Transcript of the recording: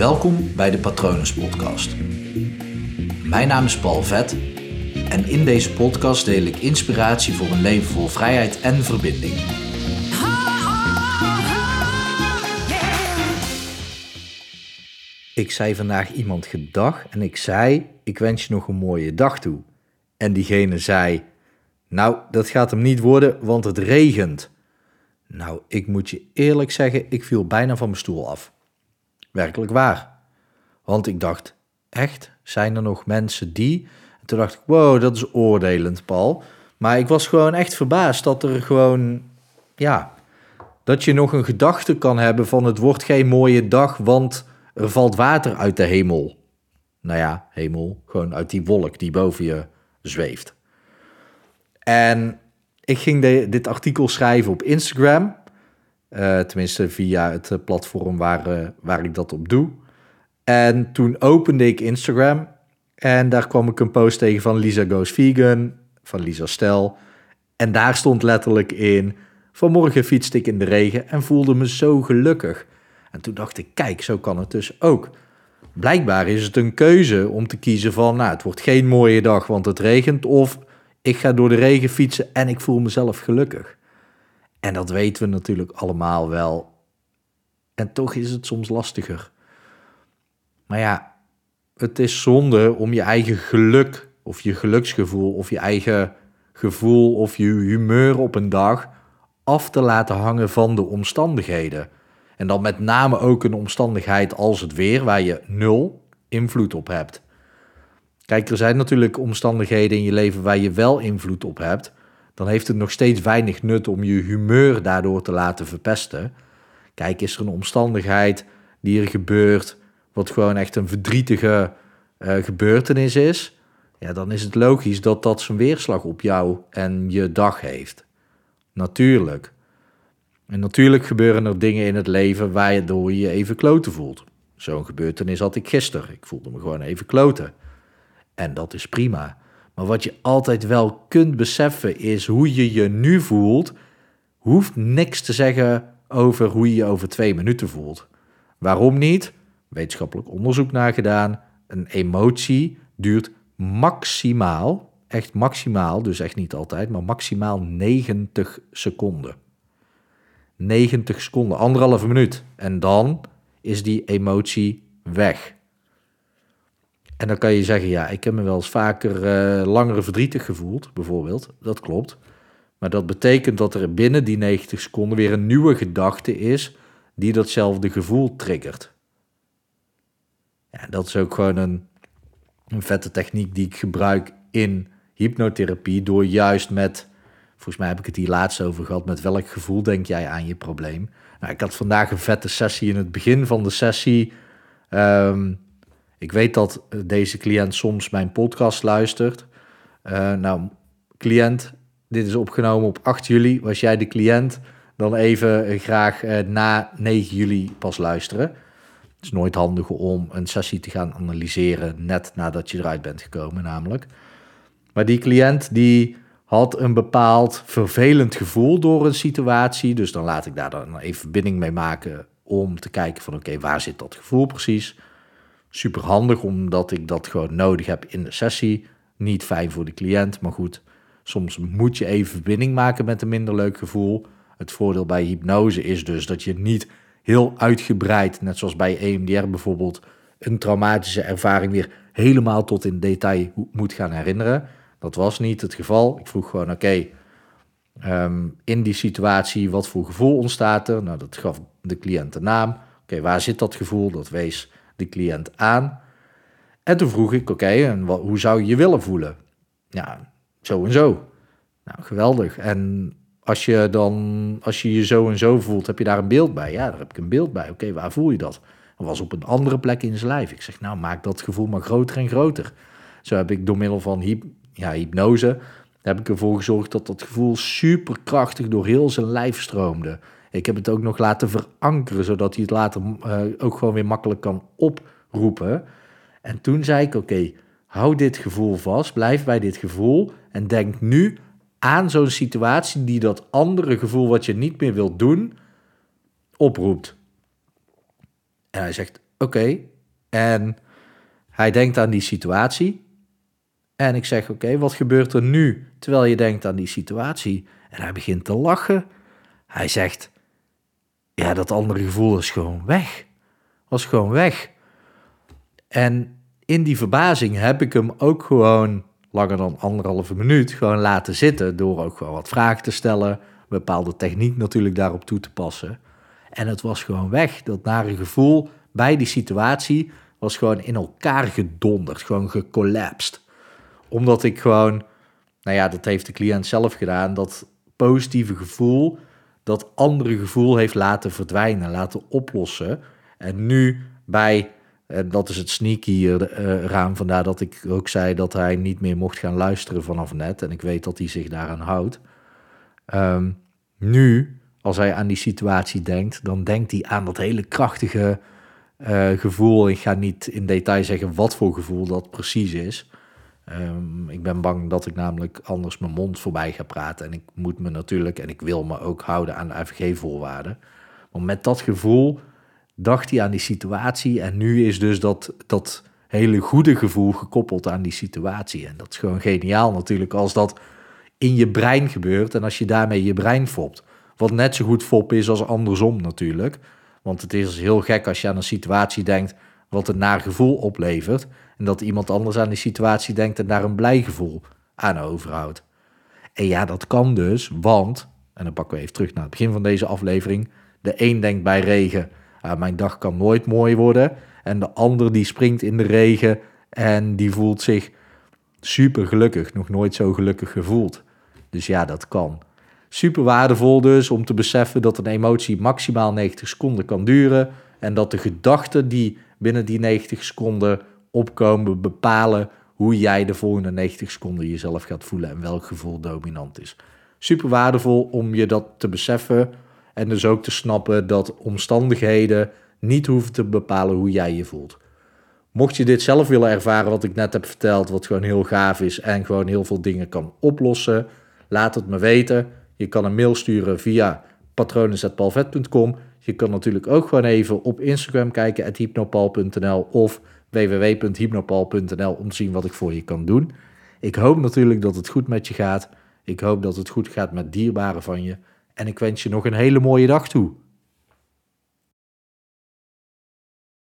Welkom bij de Patronus Podcast. Mijn naam is Paul Vet en in deze podcast deel ik inspiratie voor een leven vol vrijheid en verbinding. Ik zei vandaag iemand gedag en ik zei: Ik wens je nog een mooie dag toe. En diegene zei: Nou, dat gaat hem niet worden, want het regent. Nou, ik moet je eerlijk zeggen, ik viel bijna van mijn stoel af. Werkelijk waar. Want ik dacht, echt, zijn er nog mensen die... En toen dacht ik, wow, dat is oordelend, Paul. Maar ik was gewoon echt verbaasd dat er gewoon, ja, dat je nog een gedachte kan hebben van het wordt geen mooie dag, want er valt water uit de hemel. Nou ja, hemel, gewoon uit die wolk die boven je zweeft. En ik ging dit artikel schrijven op Instagram. Uh, tenminste, via het eh, platform waar, uh, waar ik dat op doe. En toen opende ik Instagram. En daar kwam ik een post tegen van Lisa Goes Vegan. Van Lisa Stel. En daar stond letterlijk in... Vanmorgen fietste ik in de regen en voelde me zo gelukkig. En toen dacht ik, kijk, zo kan het dus ook. Blijkbaar is het een keuze om te kiezen van... Nou, het wordt geen mooie dag, want het regent. Of ik ga door de regen fietsen en ik voel mezelf gelukkig. En dat weten we natuurlijk allemaal wel. En toch is het soms lastiger. Maar ja, het is zonde om je eigen geluk of je geluksgevoel of je eigen gevoel of je humeur op een dag af te laten hangen van de omstandigheden. En dan met name ook een omstandigheid als het weer, waar je nul invloed op hebt. Kijk, er zijn natuurlijk omstandigheden in je leven waar je wel invloed op hebt. Dan heeft het nog steeds weinig nut om je humeur daardoor te laten verpesten. Kijk, is er een omstandigheid die er gebeurt, wat gewoon echt een verdrietige uh, gebeurtenis is, ja, dan is het logisch dat dat zijn weerslag op jou en je dag heeft. Natuurlijk. En natuurlijk gebeuren er dingen in het leven waardoor je je even kloten voelt. Zo'n gebeurtenis had ik gisteren. Ik voelde me gewoon even kloten. En dat is prima. Maar wat je altijd wel kunt beseffen is hoe je je nu voelt, hoeft niks te zeggen over hoe je je over twee minuten voelt. Waarom niet? Wetenschappelijk onderzoek naar gedaan. Een emotie duurt maximaal, echt maximaal, dus echt niet altijd, maar maximaal 90 seconden. 90 seconden, anderhalve minuut. En dan is die emotie weg. En dan kan je zeggen, ja, ik heb me wel eens vaker uh, langer verdrietig gevoeld, bijvoorbeeld. Dat klopt. Maar dat betekent dat er binnen die 90 seconden weer een nieuwe gedachte is die datzelfde gevoel triggert. Ja, dat is ook gewoon een, een vette techniek die ik gebruik in hypnotherapie. Door juist met, volgens mij heb ik het hier laatst over gehad, met welk gevoel denk jij aan je probleem? Nou, ik had vandaag een vette sessie in het begin van de sessie. Um, ik weet dat eh, deze cliënt soms mijn podcast luistert. Uh, nou, cliënt, dit is opgenomen op 8 juli. Was jij de cliënt, dan even eh, graag na 9 juli pas luisteren. Het is nooit handig om een sessie te gaan analyseren net nadat je eruit bent gekomen, namelijk. Maar die cliënt die had een bepaald vervelend gevoel door een situatie. Dus dan laat ik daar dan even verbinding mee maken om te kijken van oké, waar zit dat gevoel precies? Super handig, omdat ik dat gewoon nodig heb in de sessie. Niet fijn voor de cliënt, maar goed, soms moet je even verbinding maken met een minder leuk gevoel. Het voordeel bij hypnose is dus dat je niet heel uitgebreid, net zoals bij EMDR bijvoorbeeld, een traumatische ervaring weer helemaal tot in detail moet gaan herinneren. Dat was niet het geval. Ik vroeg gewoon, oké, ehm, in die situatie, wat voor gevoel ontstaat er? Nou, dat gaf de cliënt de naam. Oké, waar zit dat gevoel? Dat wees de cliënt aan. En toen vroeg ik, oké, en wat, hoe zou je je willen voelen? Ja, zo en zo. Nou, geweldig. En als je dan, als je je zo en zo voelt, heb je daar een beeld bij? Ja, daar heb ik een beeld bij. Oké, waar voel je dat? Dat was op een andere plek in zijn lijf. Ik zeg, nou, maak dat gevoel maar groter en groter. Zo heb ik door middel van hyp, ja, hypnose, heb ik ervoor gezorgd dat dat gevoel superkrachtig door heel zijn lijf stroomde. Ik heb het ook nog laten verankeren, zodat hij het later uh, ook gewoon weer makkelijk kan oproepen. En toen zei ik: Oké, hou dit gevoel vast, blijf bij dit gevoel en denk nu aan zo'n situatie die dat andere gevoel wat je niet meer wilt doen, oproept. En hij zegt: oké. En hij denkt aan die situatie. En ik zeg, oké, wat gebeurt er nu terwijl je denkt aan die situatie? En hij begint te lachen. Hij zegt, ja, dat andere gevoel is gewoon weg. Was gewoon weg. En in die verbazing heb ik hem ook gewoon langer dan anderhalve minuut gewoon laten zitten. Door ook gewoon wat vragen te stellen. Bepaalde techniek natuurlijk daarop toe te passen. En het was gewoon weg. Dat nare gevoel bij die situatie was gewoon in elkaar gedonderd. Gewoon gecollapsed. Omdat ik gewoon, nou ja, dat heeft de cliënt zelf gedaan. Dat positieve gevoel, dat andere gevoel heeft laten verdwijnen, laten oplossen. En nu bij en dat is het sneaky uh, raam. Vandaar dat ik ook zei dat hij niet meer mocht gaan luisteren vanaf net. En ik weet dat hij zich daaraan houdt. Um, nu, als hij aan die situatie denkt, dan denkt hij aan dat hele krachtige uh, gevoel. Ik ga niet in detail zeggen wat voor gevoel dat precies is. Um, ik ben bang dat ik namelijk anders mijn mond voorbij ga praten. En ik moet me natuurlijk, en ik wil me ook houden aan de FG-voorwaarden. Maar met dat gevoel dacht hij aan die situatie. En nu is dus dat, dat hele goede gevoel gekoppeld aan die situatie. En dat is gewoon geniaal natuurlijk als dat in je brein gebeurt en als je daarmee je brein fopt. Wat net zo goed fop is als andersom natuurlijk. Want het is heel gek als je aan een situatie denkt wat een naar gevoel oplevert. En dat iemand anders aan die situatie denkt en daar een blij gevoel aan overhoudt. En ja, dat kan dus, want, en dan pakken we even terug naar het begin van deze aflevering. De een denkt bij regen, uh, mijn dag kan nooit mooi worden. En de ander die springt in de regen en die voelt zich super gelukkig. Nog nooit zo gelukkig gevoeld. Dus ja, dat kan. Super waardevol dus om te beseffen dat een emotie maximaal 90 seconden kan duren. En dat de gedachten die binnen die 90 seconden opkomen bepalen hoe jij de volgende 90 seconden jezelf gaat voelen en welk gevoel dominant is. Super waardevol om je dat te beseffen en dus ook te snappen dat omstandigheden niet hoeven te bepalen hoe jij je voelt. Mocht je dit zelf willen ervaren, wat ik net heb verteld, wat gewoon heel gaaf is en gewoon heel veel dingen kan oplossen, laat het me weten. Je kan een mail sturen via patronen.palvet.com. Je kan natuurlijk ook gewoon even op Instagram kijken, at hypnopal.nl of www.hypnopal.nl om te zien wat ik voor je kan doen. Ik hoop natuurlijk dat het goed met je gaat. Ik hoop dat het goed gaat met dierbaren van je. En ik wens je nog een hele mooie dag toe.